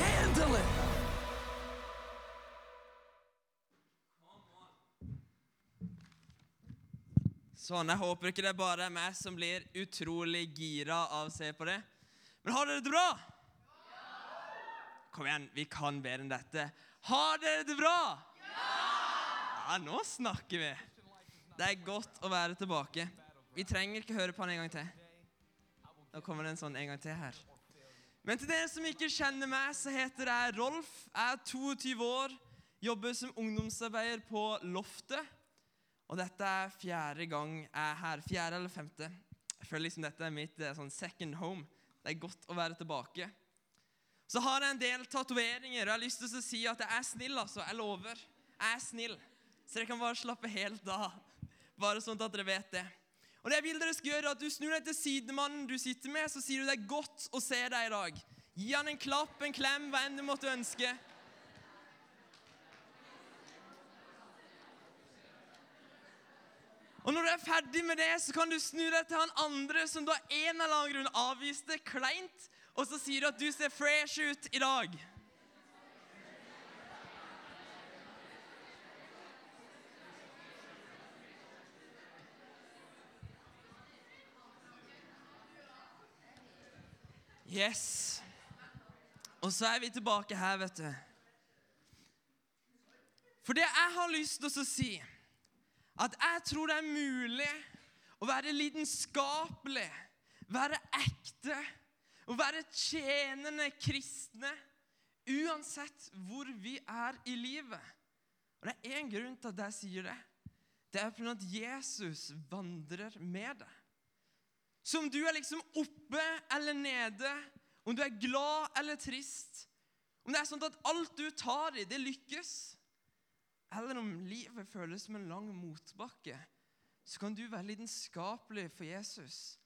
handle it. Sånn, Jeg håper ikke det er bare meg som blir utrolig gira av å se på det. Men har dere det bra? Ja! Kom igjen, vi kan bedre enn dette. Har dere det bra? Ja! Ja! Nå snakker vi. Det er godt å være tilbake. Vi trenger ikke høre på han en gang til. Nå kommer det en sånn en gang til her. Men til dere som ikke kjenner meg, så heter jeg Rolf. Jeg er 22 år, jobber som ungdomsarbeider på Loftet. Og dette er fjerde gang jeg er her. Fjerde eller femte. Jeg føler liksom dette er mitt eh, sånn second home. Det er godt å være tilbake. Så har jeg en del tatoveringer, og jeg har lyst til å si at jeg er snill. altså. Jeg lover. Jeg er snill. Så dere kan bare slappe helt av. Bare sånn at dere vet det. Og det jeg vil dere skal gjøre, er at Du snur deg til sidemannen du sitter med, så sier du det er godt å se deg i dag. Gi han en klapp, en klem, hva enn du måtte ønske. Og når du er ferdig med det, så kan du snu deg til han andre som du av en eller annen grunn avviste kleint, og så sier du at du ser fresh ut i dag. Yes. Og så er vi tilbake her, vet du. For det jeg har lyst til å si at jeg tror det er mulig å være lidenskapelig, være ekte og være tjenende kristne uansett hvor vi er i livet. Og Det er én grunn til at jeg sier det. Det er fordi at Jesus vandrer med deg. Så om du er liksom oppe eller nede, om du er glad eller trist, om det er sånn at alt du tar i, det lykkes, eller om livet føles som en lang motbakke, så kan du være lidenskapelig for Jesus.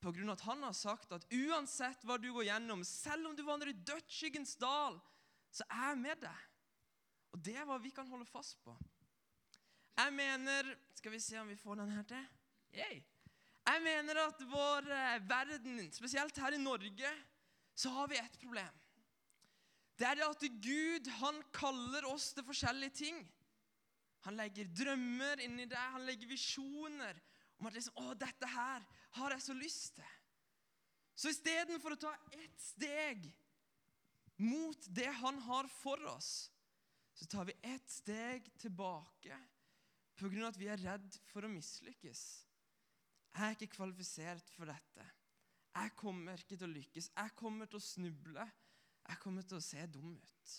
På grunn av at han har sagt at uansett hva du går gjennom, selv om du vandrer i dødsskyggens dal, så er jeg med deg. Og det er hva vi kan holde fast på. Jeg mener Skal vi se om vi får den her til? Yay. Jeg mener at vår eh, verden, spesielt her i Norge, så har vi et problem. Det er at Gud han kaller oss til forskjellige ting. Han legger drømmer inni deg, han legger visjoner om at liksom, å, dette her har jeg så lyst til. Så istedenfor å ta ett steg mot det han har for oss, så tar vi ett steg tilbake pga. at vi er redd for å mislykkes. Jeg er ikke kvalifisert for dette. Jeg kommer ikke til å lykkes. Jeg kommer til å snuble. Jeg kommer til å se dum ut.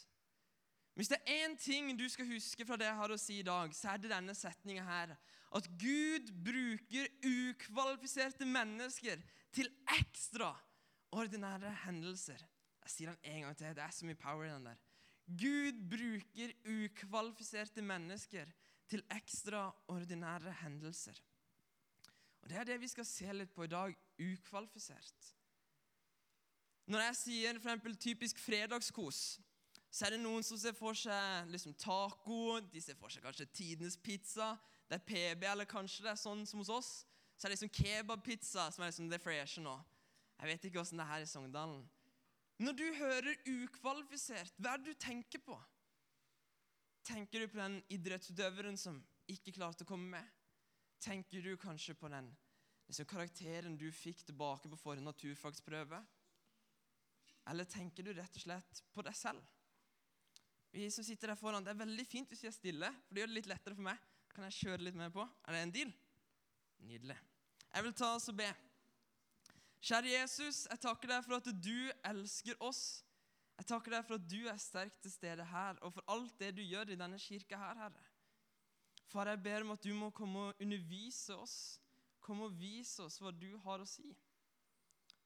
Hvis det er én ting du skal huske fra det jeg har å si i dag, så er det denne setninga her. At Gud bruker ukvalifiserte mennesker til ekstraordinære hendelser. Jeg sier den en gang til. Det er så mye power i den der. Gud bruker ukvalifiserte mennesker til ekstraordinære hendelser. Og Det er det vi skal se litt på i dag ukvalifisert. Når jeg sier for eksempel, typisk fredagskos, så er det noen som ser for seg liksom, taco, de ser for seg kanskje tidenes pizza, det er PB, eller kanskje det er sånn som hos oss. Så er det liksom kebabpizza som er liksom det freshe nå. Jeg vet ikke åssen det er her i Sogndalen. Når du hører ukvalifisert, hva er det du tenker på? Tenker du på den idrettsutøveren som ikke klarte å komme med? Tenker du kanskje på den liksom, karakteren du fikk tilbake på forrige naturfagsprøve? Eller tenker du rett og slett på deg selv? Vi som sitter der foran, Det er veldig fint hvis vi er stille, for det gjør det litt lettere for meg. Kan jeg kjøre litt mer på? Er det en deal? Nydelig. Jeg vil ta oss og be. Kjære Jesus, jeg takker deg for at du elsker oss. Jeg takker deg for at du er sterk til stede her, og for alt det du gjør i denne kirka her, Herre. Far, jeg ber om at du må komme og undervise oss. Kom og vise oss hva du har å si.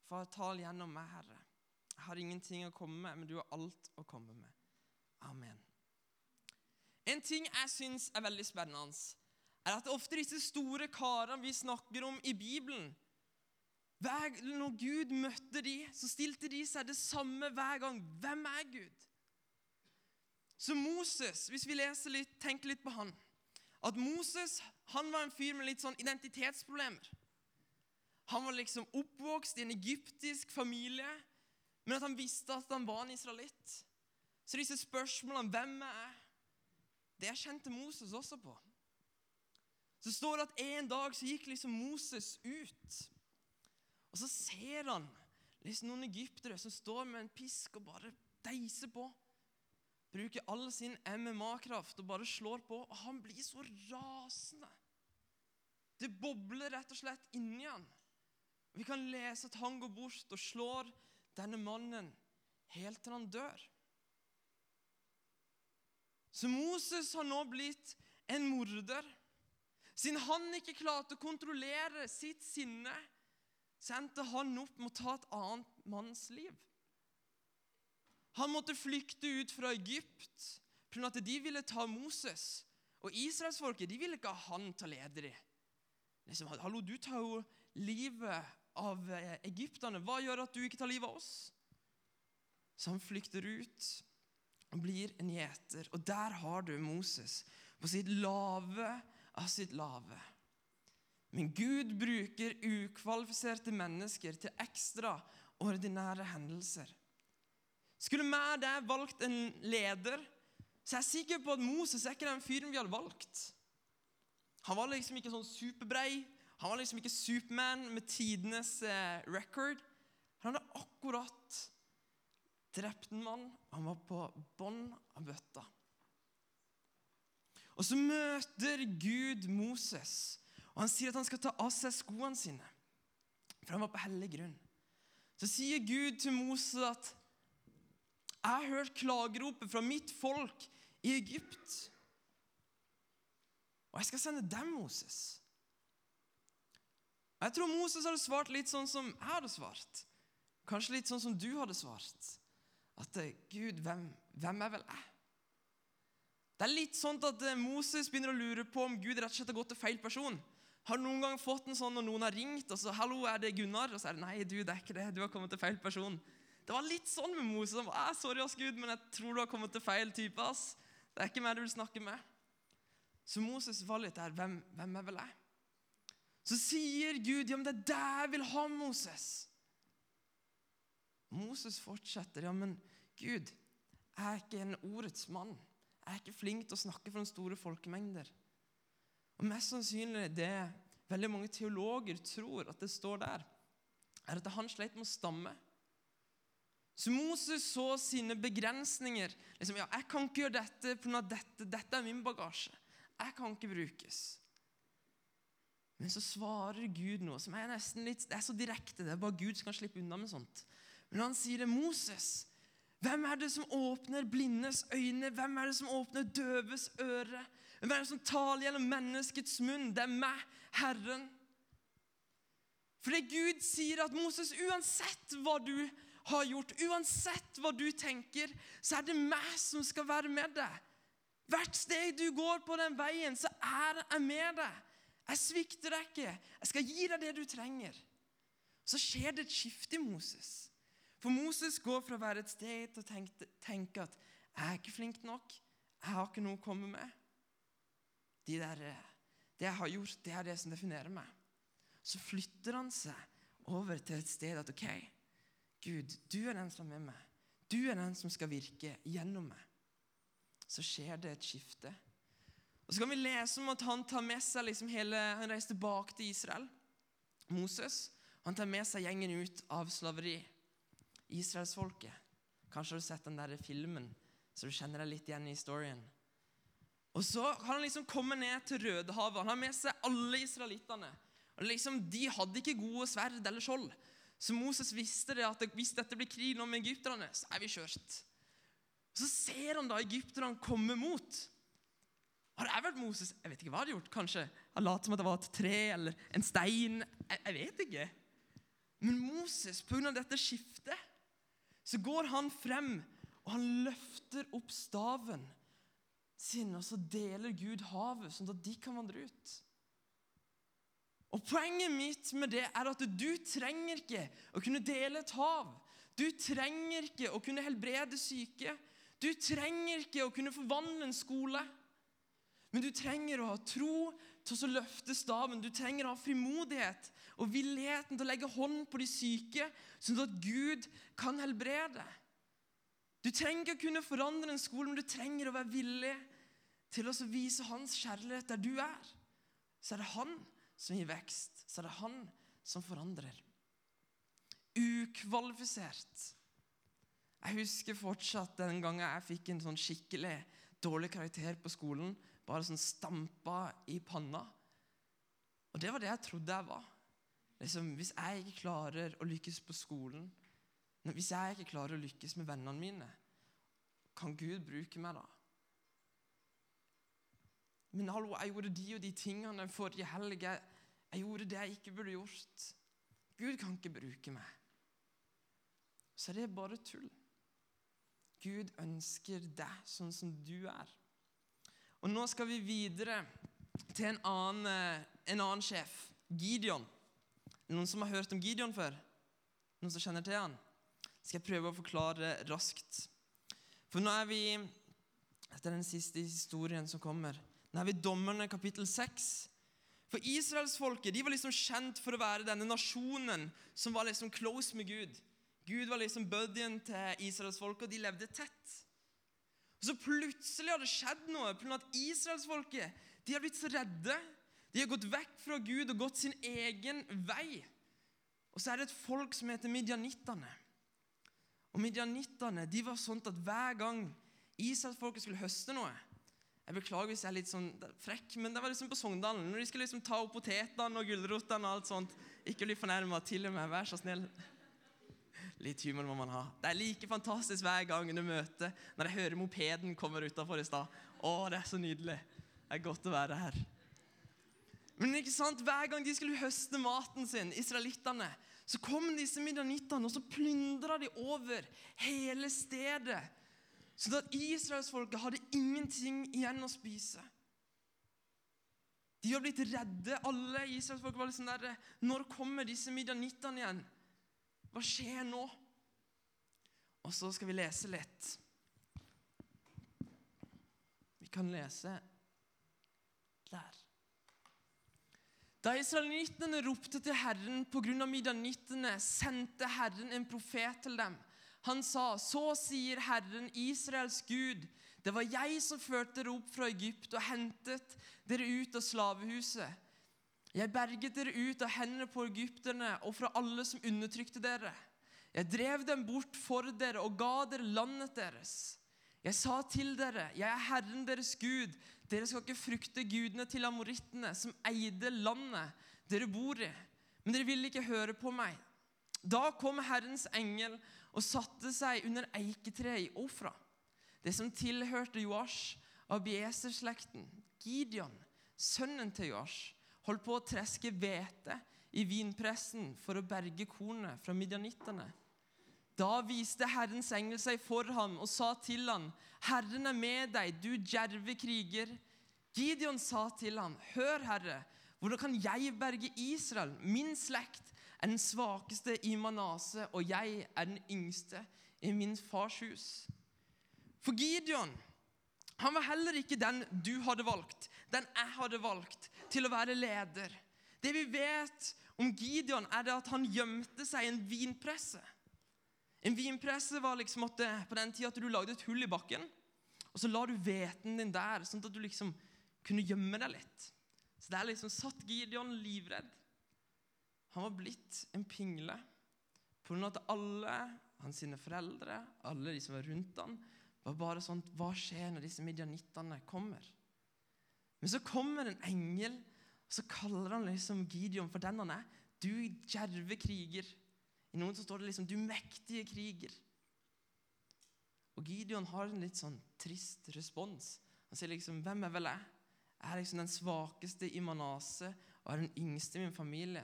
Far, tal gjennom meg, Herre. Jeg har ingenting å komme med, men du har alt å komme med. Amen. En ting jeg syns er veldig spennende, er at ofte disse store karene vi snakker om i Bibelen hver, Når Gud møtte de, så stilte de seg det samme hver gang. Hvem er Gud? Så Moses, hvis vi leser litt, tenker litt på han at Moses han var en fyr med litt sånn identitetsproblemer. Han var liksom oppvokst i en egyptisk familie, men at han visste at han var en israelitt. Så disse spørsmålene hvem er jeg? Det kjente Moses også på. Så står det at en dag så gikk liksom Moses ut. Og så ser han liksom noen egyptere som står med en pisk og bare deiser på. Bruker all sin MMA-kraft og bare slår på. Og han blir så rasende. Det bobler rett og slett inni han. Vi kan lese at han går bort og slår denne mannen helt til han dør. Så Moses har nå blitt en morder. Siden han ikke klarte å kontrollere sitt sinne, sendte han opp med å ta et annet manns liv. Han måtte flykte ut fra Egypt pga. at de ville ta Moses. Og israelsfolket de ville ikke ha han til å lede dem. Liksom, Hallo, du tar jo livet av eh, egypterne. Hva gjør at du ikke tar livet av oss? Så han flykter ut og blir en gjeter. Og der har du Moses på sitt lave av sitt lave. Men Gud bruker ukvalifiserte mennesker til ekstraordinære hendelser. Skulle vi der valgt en leder, så jeg er sikker på at Moses er ikke den fyren vi hadde valgt. Han var liksom ikke sånn superbrei. Han var liksom ikke Superman med tidenes eh, record. Han hadde akkurat drept en mann. Han var på bånn av bøtta. Og så møter Gud Moses, og han sier at han skal ta av seg skoene sine. For han var på hellig grunn. Så sier Gud til Moses at jeg har hørt klageropet fra mitt folk i Egypt. Og jeg skal sende dem, Moses. Jeg tror Moses hadde svart litt sånn som jeg hadde svart. Kanskje litt sånn som du hadde svart. At eh, Gud, hvem, hvem er vel jeg? Det er litt sånn at eh, Moses begynner å lure på om Gud rett og slett har gått til feil person. Har du noen gang fått en sånn når noen har ringt, og så 'Hallo, er det Gunnar?' Og så er det 'Nei, du, det er ikke det. Du har kommet til feil person'. Det var litt sånn med Moses. Han var, 'Sorry, ass, Gud, men jeg tror du har kommet til feil type.' ass. Det er ikke meg du vil snakke med. Så Moses var litt der. Hvem, hvem er vel jeg? Så sier Gud, 'Ja, men det er der jeg vil ha Moses'. Moses fortsetter. 'Ja, men Gud, jeg er ikke en ordets mann.' Jeg er ikke flink til å snakke for den store folkemengder. Og Mest sannsynlig det veldig mange teologer tror at det står der, er at han slet med å stamme. Så Moses så sine begrensninger. Liksom, ja, 'Jeg kan ikke gjøre dette for dette. Dette er min bagasje. Jeg kan ikke brukes.' Men så svarer Gud noe som er nesten litt, det er så direkte. Det er bare Gud som kan slippe unna med sånt. Men han sier det, Moses. Hvem er det som åpner blindes øyne? Hvem er det som åpner døves øre? Hvem er det som taler gjennom menneskets munn? Det er meg, Herren. Fordi Gud sier at Moses, uansett hva du har gjort, uansett hva du tenker, så er det meg som skal være med deg. Hvert steg du går på den veien, så er jeg med deg. Jeg svikter deg ikke. Jeg skal gi deg det du trenger. Så skjer det et skifte i Moses. For Moses går fra å være et sted til å tenke, tenke at 'jeg er ikke flink nok', 'jeg har ikke noe å komme med'. De der, det jeg har gjort, det er det som definerer meg. Så flytter han seg over til et sted at 'OK, Gud, du er den som er meg'. Du er den som skal virke gjennom meg. Så skjer det et skifte. Og Så kan vi lese om at han tar med seg liksom hele, han reiser tilbake til Israel. Moses. Han tar med seg gjengen ut av slaveri. Israelsfolket. Kanskje har du sett den der filmen, så du kjenner deg litt igjen i historien. Og Så har han liksom kommet ned til Rødehavet. Han har med seg alle israelittene. Liksom, De hadde ikke gode sverd eller skjold. Så Moses visste det at hvis dette blir krig nå med egypterne, så er vi kjørt. Så ser han da egypterne komme mot. Har jeg vært Moses, jeg vet ikke hva jeg har gjort. Kanskje jeg latt som at det var et tre eller en stein. Jeg, jeg vet ikke. Men Moses, pga. dette skiftet, så går han frem, og han løfter opp staven sin, og så deler Gud havet, sånn at de kan vandre ut. Og Poenget mitt med det er at du trenger ikke å kunne dele et hav. Du trenger ikke å kunne helbrede syke. Du trenger ikke å kunne forvandle en skole. Men du trenger å ha tro til å løfte staven. Du trenger å ha frimodighet og villigheten til å legge hånd på de syke, sånn at Gud kan helbrede. Du trenger ikke å kunne forandre en skole, men du trenger å være villig til å vise hans kjærlighet der du er. Så er det han som gir vekst. Så er det han som forandrer. Ukvalifisert. Jeg husker fortsatt den gangen jeg fikk en sånn skikkelig dårlig karakter på skolen. Bare sånn stampa i panna. Og det var det jeg trodde jeg var. Liksom, hvis jeg ikke klarer å lykkes på skolen, hvis jeg ikke klarer å lykkes med vennene mine, kan Gud bruke meg da? Men hallo, jeg gjorde de og de tingene forrige helg. Jeg, gjorde det jeg ikke burde gjort. Gud kan ikke bruke meg. Så det er bare tull. Gud ønsker deg sånn som du er. Og nå skal vi videre til en annen, eh, en annen sjef, Gideon. Noen som har hørt om Gideon før? Noen som kjenner til han? Skal jeg prøve å forklare raskt. For nå er vi Dette er den siste historien som kommer. Er vi dommerne kapittel 6. For israelsfolket var liksom kjent for å være denne nasjonen som var liksom close med Gud. Gud var liksom buddyen til israelsfolket, og de levde tett. Og Så plutselig har det skjedd noe. At Israelsfolket de har blitt så redde. De har gått vekk fra Gud og gått sin egen vei. Og så er det et folk som heter midjanittene. Og midjanittene de var sånn at hver gang Israelsfolket skulle høste noe Jeg beklager hvis jeg er litt sånn frekk, men det var liksom på Sogndalen. Når de skulle liksom ta opp potetene og gulrotene og alt sånt. Ikke bli fornærma til og med. Vær så snill. Litt humor må man ha. Det er like fantastisk hver gang du møter når jeg hører mopeden kommer utafor i stad. Å, det er så nydelig. Det er godt å være her. Men ikke sant, hver gang de skulle høste maten sin, israelittene, så kom disse midjanittene og så plyndra de over hele stedet. Sånn at israelsfolket hadde ingenting igjen å spise. De var blitt redde. Alle israelsfolk var liksom der Når kommer disse midjanittene igjen? Hva skjer nå? Og så skal vi lese litt. Vi kan lese der. Da israelittene ropte til Herren pga. midjanittene, sendte Herren en profet til dem. Han sa, 'Så sier Herren, Israels Gud:" Det var jeg som førte dere opp fra Egypt og hentet dere ut av slavehuset. Jeg berget dere ut av hendene på egypterne og fra alle som undertrykte dere. Jeg drev dem bort for dere og ga dere landet deres. Jeg sa til dere, jeg er Herren deres Gud. Dere skal ikke frykte gudene til amorittene, som eide landet dere bor i. Men dere ville ikke høre på meg. Da kom Herrens engel og satte seg under eiketreet i Ofra, det som tilhørte Joash av Bieser-slekten. Gideon, sønnen til Joash, holdt på å treske hvete i vinpressen for å berge kornet fra midjanittene. Da viste Herrens engel seg for ham og sa til ham, 'Herren er med deg, du djerve kriger.' Gideon sa til ham, 'Hør, Herre, hvordan kan jeg berge Israel? Min slekt er den svakeste i Manase, og jeg er den yngste i min fars hus.' For Gideon han var heller ikke den du hadde valgt, den jeg hadde valgt, til å være leder. Det vi vet om Gideon, er det at han gjemte seg i en vinpresse. En vinpresse var liksom at på den tida at du lagde et hull i bakken, og så la du hveten din der, sånn at du liksom kunne gjemme deg litt. Så der liksom satt Gideon livredd. Han var blitt en pingle på grunn at alle hans sine foreldre, alle de som var rundt han, var bare sånn Hva skjer når disse midjanittene kommer? Men så kommer en engel, og så kaller han liksom Gideon for den han er. Du djerve kriger. I noen så står det liksom 'du mektige kriger'. Og Gideon har en litt sånn trist respons. Han sier liksom 'Hvem er vel jeg?' Jeg er liksom den svakeste i Manase og er den yngste i min familie.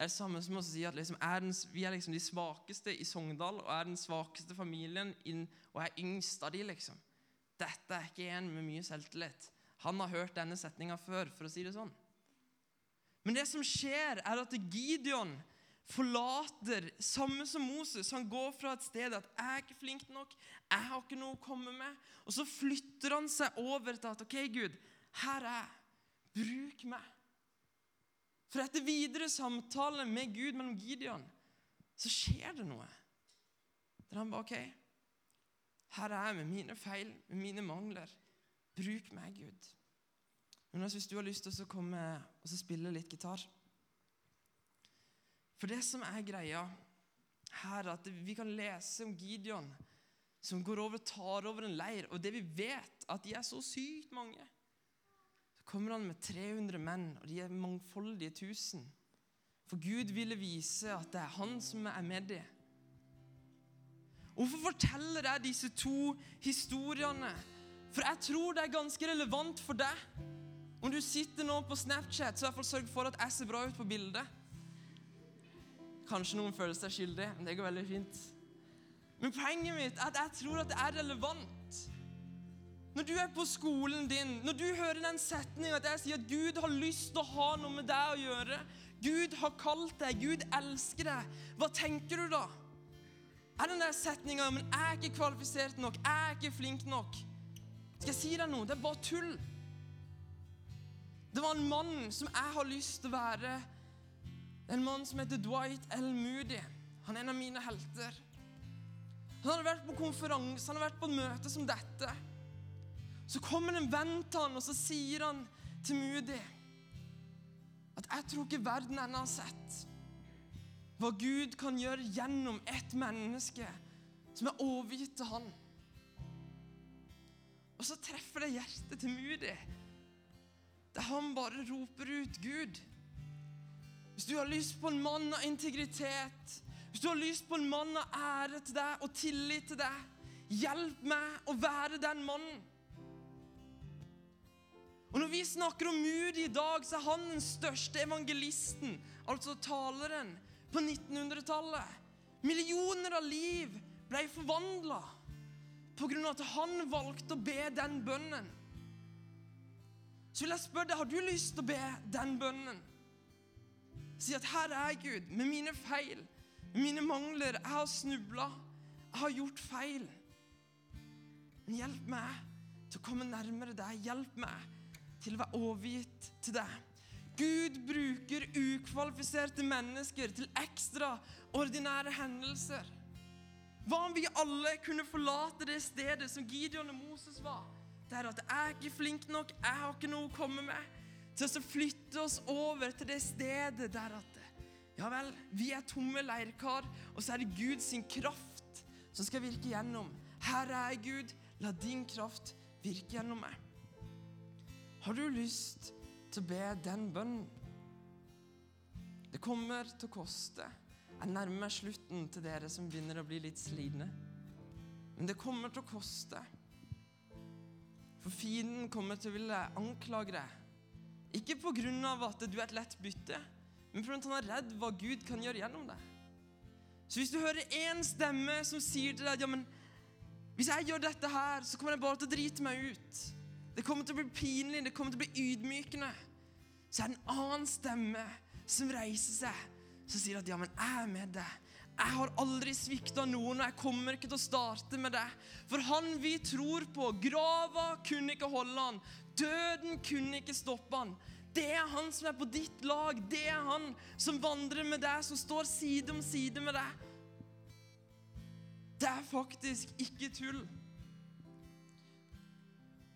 Det er det samme som å si at liksom er den, vi er liksom de svakeste i Sogndal og er den svakeste familien inn, og er yngst av de, liksom. Dette er ikke en med mye selvtillit. Han har hørt denne setninga før, for å si det sånn. Men det som skjer, er at Gideon forlater, samme som Moses. Han går fra et sted at 'jeg er ikke flink nok', 'jeg har ikke noe å komme med'. Og så flytter han seg over til at 'OK, Gud, her er jeg. Bruk meg'. For etter videre samtale med Gud mellom Gideon, så skjer det noe. Der han bare 'OK, Her er jeg med mine feil, med mine mangler. Bruk meg, Gud. Men hvis du har lyst til å komme og spille litt gitar For det som er greia her, er at vi kan lese om Gideon som går over og tar over en leir, og det vi vet, at de er så sykt mange. Kommer han med 300 menn, og de er mangfoldige tusen. For Gud ville vise at det er han som er med dem. Hvorfor forteller jeg disse to historiene? For jeg tror det er ganske relevant for deg. Om du sitter nå på Snapchat, så i hvert fall sørg for at jeg ser bra ut på bildet. Kanskje noen føler seg skyldig, men det går veldig fint. Men poenget mitt er at jeg tror at det er relevant. Når du er på skolen din, når du hører den setningen at jeg sier at Gud har lyst til å ha noe med deg å gjøre Gud har kalt deg, Gud elsker deg. Hva tenker du da? Er den der setninga men 'jeg er ikke kvalifisert nok', 'jeg er ikke flink nok'? Skal jeg si deg noe? Det er bare tull. Det var en mann som jeg har lyst til å være. En mann som heter Dwight L. Moody. Han er en av mine helter. Han hadde vært på konferanse, han hadde vært på et møte som dette. Så kommer den ventende, og så sier han til Moody at jeg tror ikke verden ennå har sett hva Gud kan gjøre gjennom et menneske som er overgitt til han. Og så treffer det hjertet til Moody der han bare roper ut Gud. Hvis du har lyst på en mann av integritet, hvis du har lyst på en mann av ære til deg og tillit til deg, hjelp meg å være den mannen. Og Når vi snakker om Moody i dag, så er han den største evangelisten, altså taleren, på 1900-tallet. Millioner av liv ble forvandla pga. at han valgte å be den bønnen. Så vil jeg spørre deg, har du lyst til å be den bønnen? Si at 'Her er Gud, med mine feil, med mine mangler. Jeg har snubla. Jeg har gjort feil.' Men hjelp meg til å komme nærmere deg. Hjelp meg til å være overgitt til deg. Gud bruker ukvalifiserte mennesker til ekstraordinære hendelser. Hva om vi alle kunne forlate det stedet som Gideon og Moses var? det er at jeg er ikke flink nok, jeg har ikke noe å komme med. Til å flytte oss over til det stedet der at ja vel, vi er tomme leirkar, og så er det Guds kraft som skal virke gjennom. Her er Gud, la din kraft virke gjennom meg. Har du lyst til å be den bønnen? Det kommer til å koste. Jeg nærmer meg slutten til dere som begynner å bli litt slitne. Men det kommer til å koste. For fienden kommer til å ville anklage deg. Ikke pga. at du er et lett bytte, men fordi han er redd hva Gud kan gjøre gjennom deg. Så hvis du hører én stemme som sier til deg ja, men hvis jeg gjør dette her, så kommer jeg bare til å drite meg ut. Det kommer til å bli pinlig, det kommer til å bli ydmykende. Så er det en annen stemme som reiser seg, som sier at ja, men jeg er med deg. Jeg har aldri svikta noen, og jeg kommer ikke til å starte med det. For han vi tror på, grava kunne ikke holde han. Døden kunne ikke stoppe han. Det er han som er på ditt lag. Det er han som vandrer med deg, som står side om side med deg. Det er faktisk ikke tull.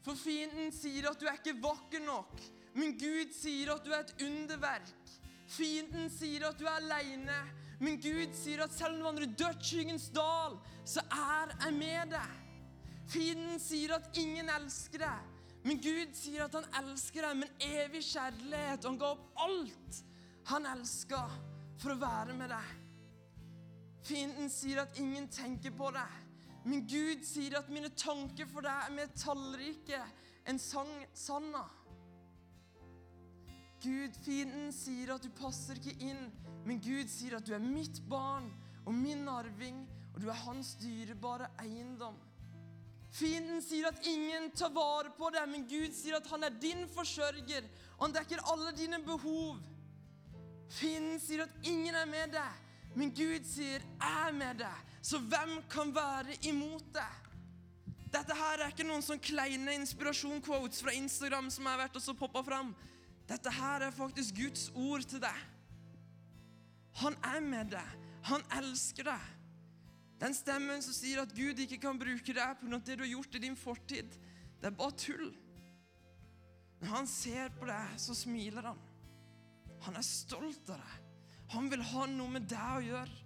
For fienden sier at du er ikke vakker nok, men Gud sier at du er et underverk. Fienden sier at du er aleine. Men Gud sier at selv om du vandrer i dødsskyggens dal, så er jeg med deg. Fienden sier at ingen elsker deg. Men Gud sier at han elsker deg med en evig kjærlighet. Han ga opp alt han elska, for å være med deg. Fienden sier at ingen tenker på deg. Men Gud sier at mine tanker for deg er mer tallrike enn sang, sanda. Gud, fienden sier at du passer ikke inn men Gud sier at du er mitt barn og min arving, og du er hans dyrebare eiendom. Fienden sier at ingen tar vare på deg, men Gud sier at han er din forsørger, og han dekker alle dine behov. Fienden sier at ingen er med deg, men Gud sier 'jeg er med deg'. Så hvem kan være imot deg? Dette her er ikke noen sånn kleine inspirasjon-quotes fra Instagram som har vært og så poppa fram. Dette her er faktisk Guds ord til deg. Han er med deg. Han elsker deg. Den stemmen som sier at Gud ikke kan bruke deg pga. det du har gjort i din fortid, det er bare tull. Når han ser på deg, så smiler han. Han er stolt av deg. Han vil ha noe med deg å gjøre.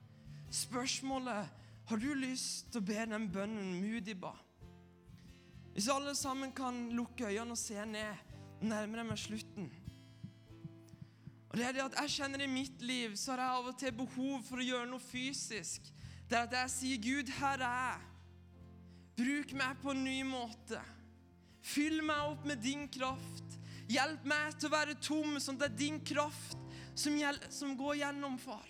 Spørsmålet har du lyst til å be den bønnen Mudi ba? Hvis alle sammen kan lukke øynene og se ned, nærmer jeg meg slutten. Og det er det at Jeg kjenner i mitt liv så har jeg av og til behov for å gjøre noe fysisk. Det er at jeg sier, 'Gud, her er jeg. Bruk meg på en ny måte.' Fyll meg opp med din kraft. Hjelp meg til å være tom, sånn at det er din kraft som, som går gjennom, far.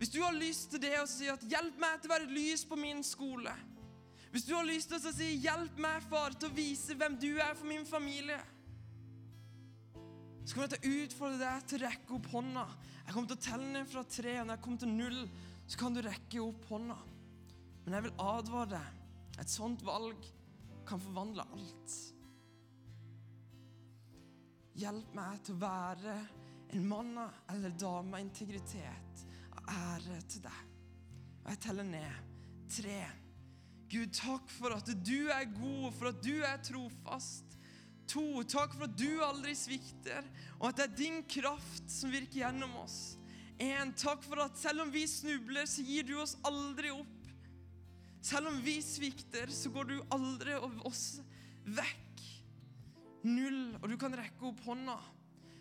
Hvis du har lyst til det og si at 'hjelp meg til å være et lys på min skole', hvis du har lyst til å si 'hjelp meg, far, til å vise hvem du er for min familie', så kommer jeg til å utfordre deg til å rekke opp hånda. Jeg kommer til å telle ned fra tre, og når jeg kommer til null, så kan du rekke opp hånda. Men jeg vil advare deg. Et sånt valg kan forvandle alt. Hjelp meg til å være en mann eller dame av integritet, og ære til deg. Og jeg teller ned. Tre. Gud, takk for at du er god, for at du er trofast. To, takk for at du aldri svikter, og at det er din kraft som virker gjennom oss. En, takk for at selv om vi snubler, så gir du oss aldri opp. Selv om vi svikter, så går du aldri oss vekk. Null, og du kan rekke opp hånda.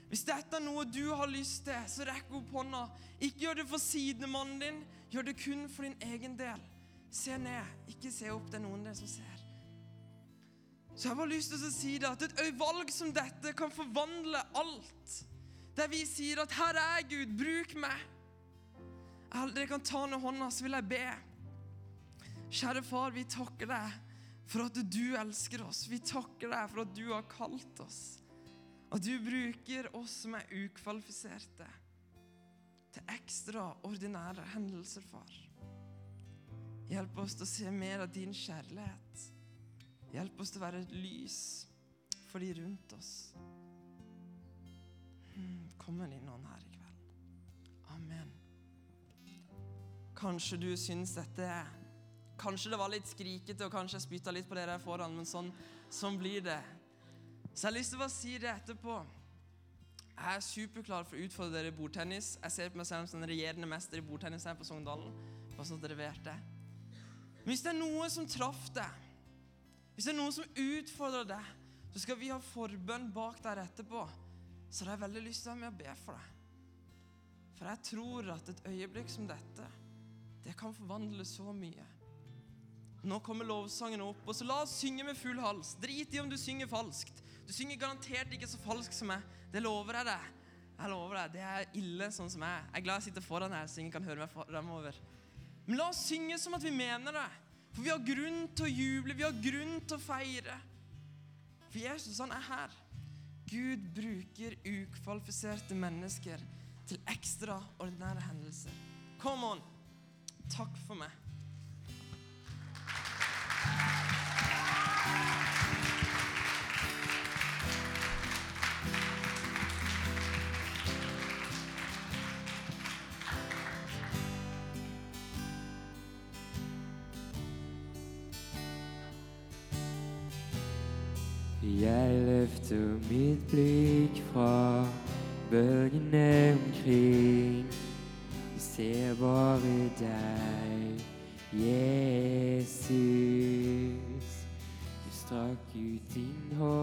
Hvis dette er noe du har lyst til, så rekk opp hånda. Ikke gjør det for sidemannen din, gjør det kun for din egen del. Se ned, ikke se opp. Det er noen der som ser. Så jeg har bare lyst til å si det, at et valg som dette kan forvandle alt. Der vi sier at 'Her er Gud, bruk meg'. Dere kan ta ned hånda, så vil jeg be. Kjære far, vi takker deg for at du elsker oss. Vi takker deg for at du har kalt oss. At du bruker oss som er ukvalifiserte, til ekstraordinære hendelser, far. Hjelp oss til å se mer av din kjærlighet. Hjelp oss til å være et lys for de rundt oss. Kommer kom med ånd her i kveld. Amen. Kanskje du syns dette er Kanskje det var litt skrikete, og kanskje jeg spytta litt på dere der foran, men sånn, sånn blir det. Så jeg har lyst til å si det etterpå. Jeg er superklar for å utfordre dere i bordtennis. Jeg ser på meg selv som den regjerende mester i bordtennis her på Sogndalen. Bare sånn at dere vet det. Men hvis det er noe som traff deg, hvis det er noe som utfordrer deg, så skal vi ha forbønn bak der etterpå. Så har jeg veldig lyst til å være med og be for deg. For jeg tror at et øyeblikk som dette, det kan forvandle så mye. Nå kommer lovsangen opp, og så la oss synge med full hals. Drit i om du synger falskt. Du synger garantert ikke så falskt som meg. Det lover jeg deg. Jeg lover deg, Det er ille sånn som jeg. Jeg er glad jeg sitter foran her, så ingen kan høre meg framover. Men la oss synge som at vi mener det. For vi har grunn til å juble, vi har grunn til å feire. For Jesus, han er her. Gud bruker ukvalifiserte mennesker til ekstraordinære hendelser. Come on. Takk for meg. Mitt blikk fra bølgene omkring Jeg ser bare deg, Jesus. Du strakk ut din hånd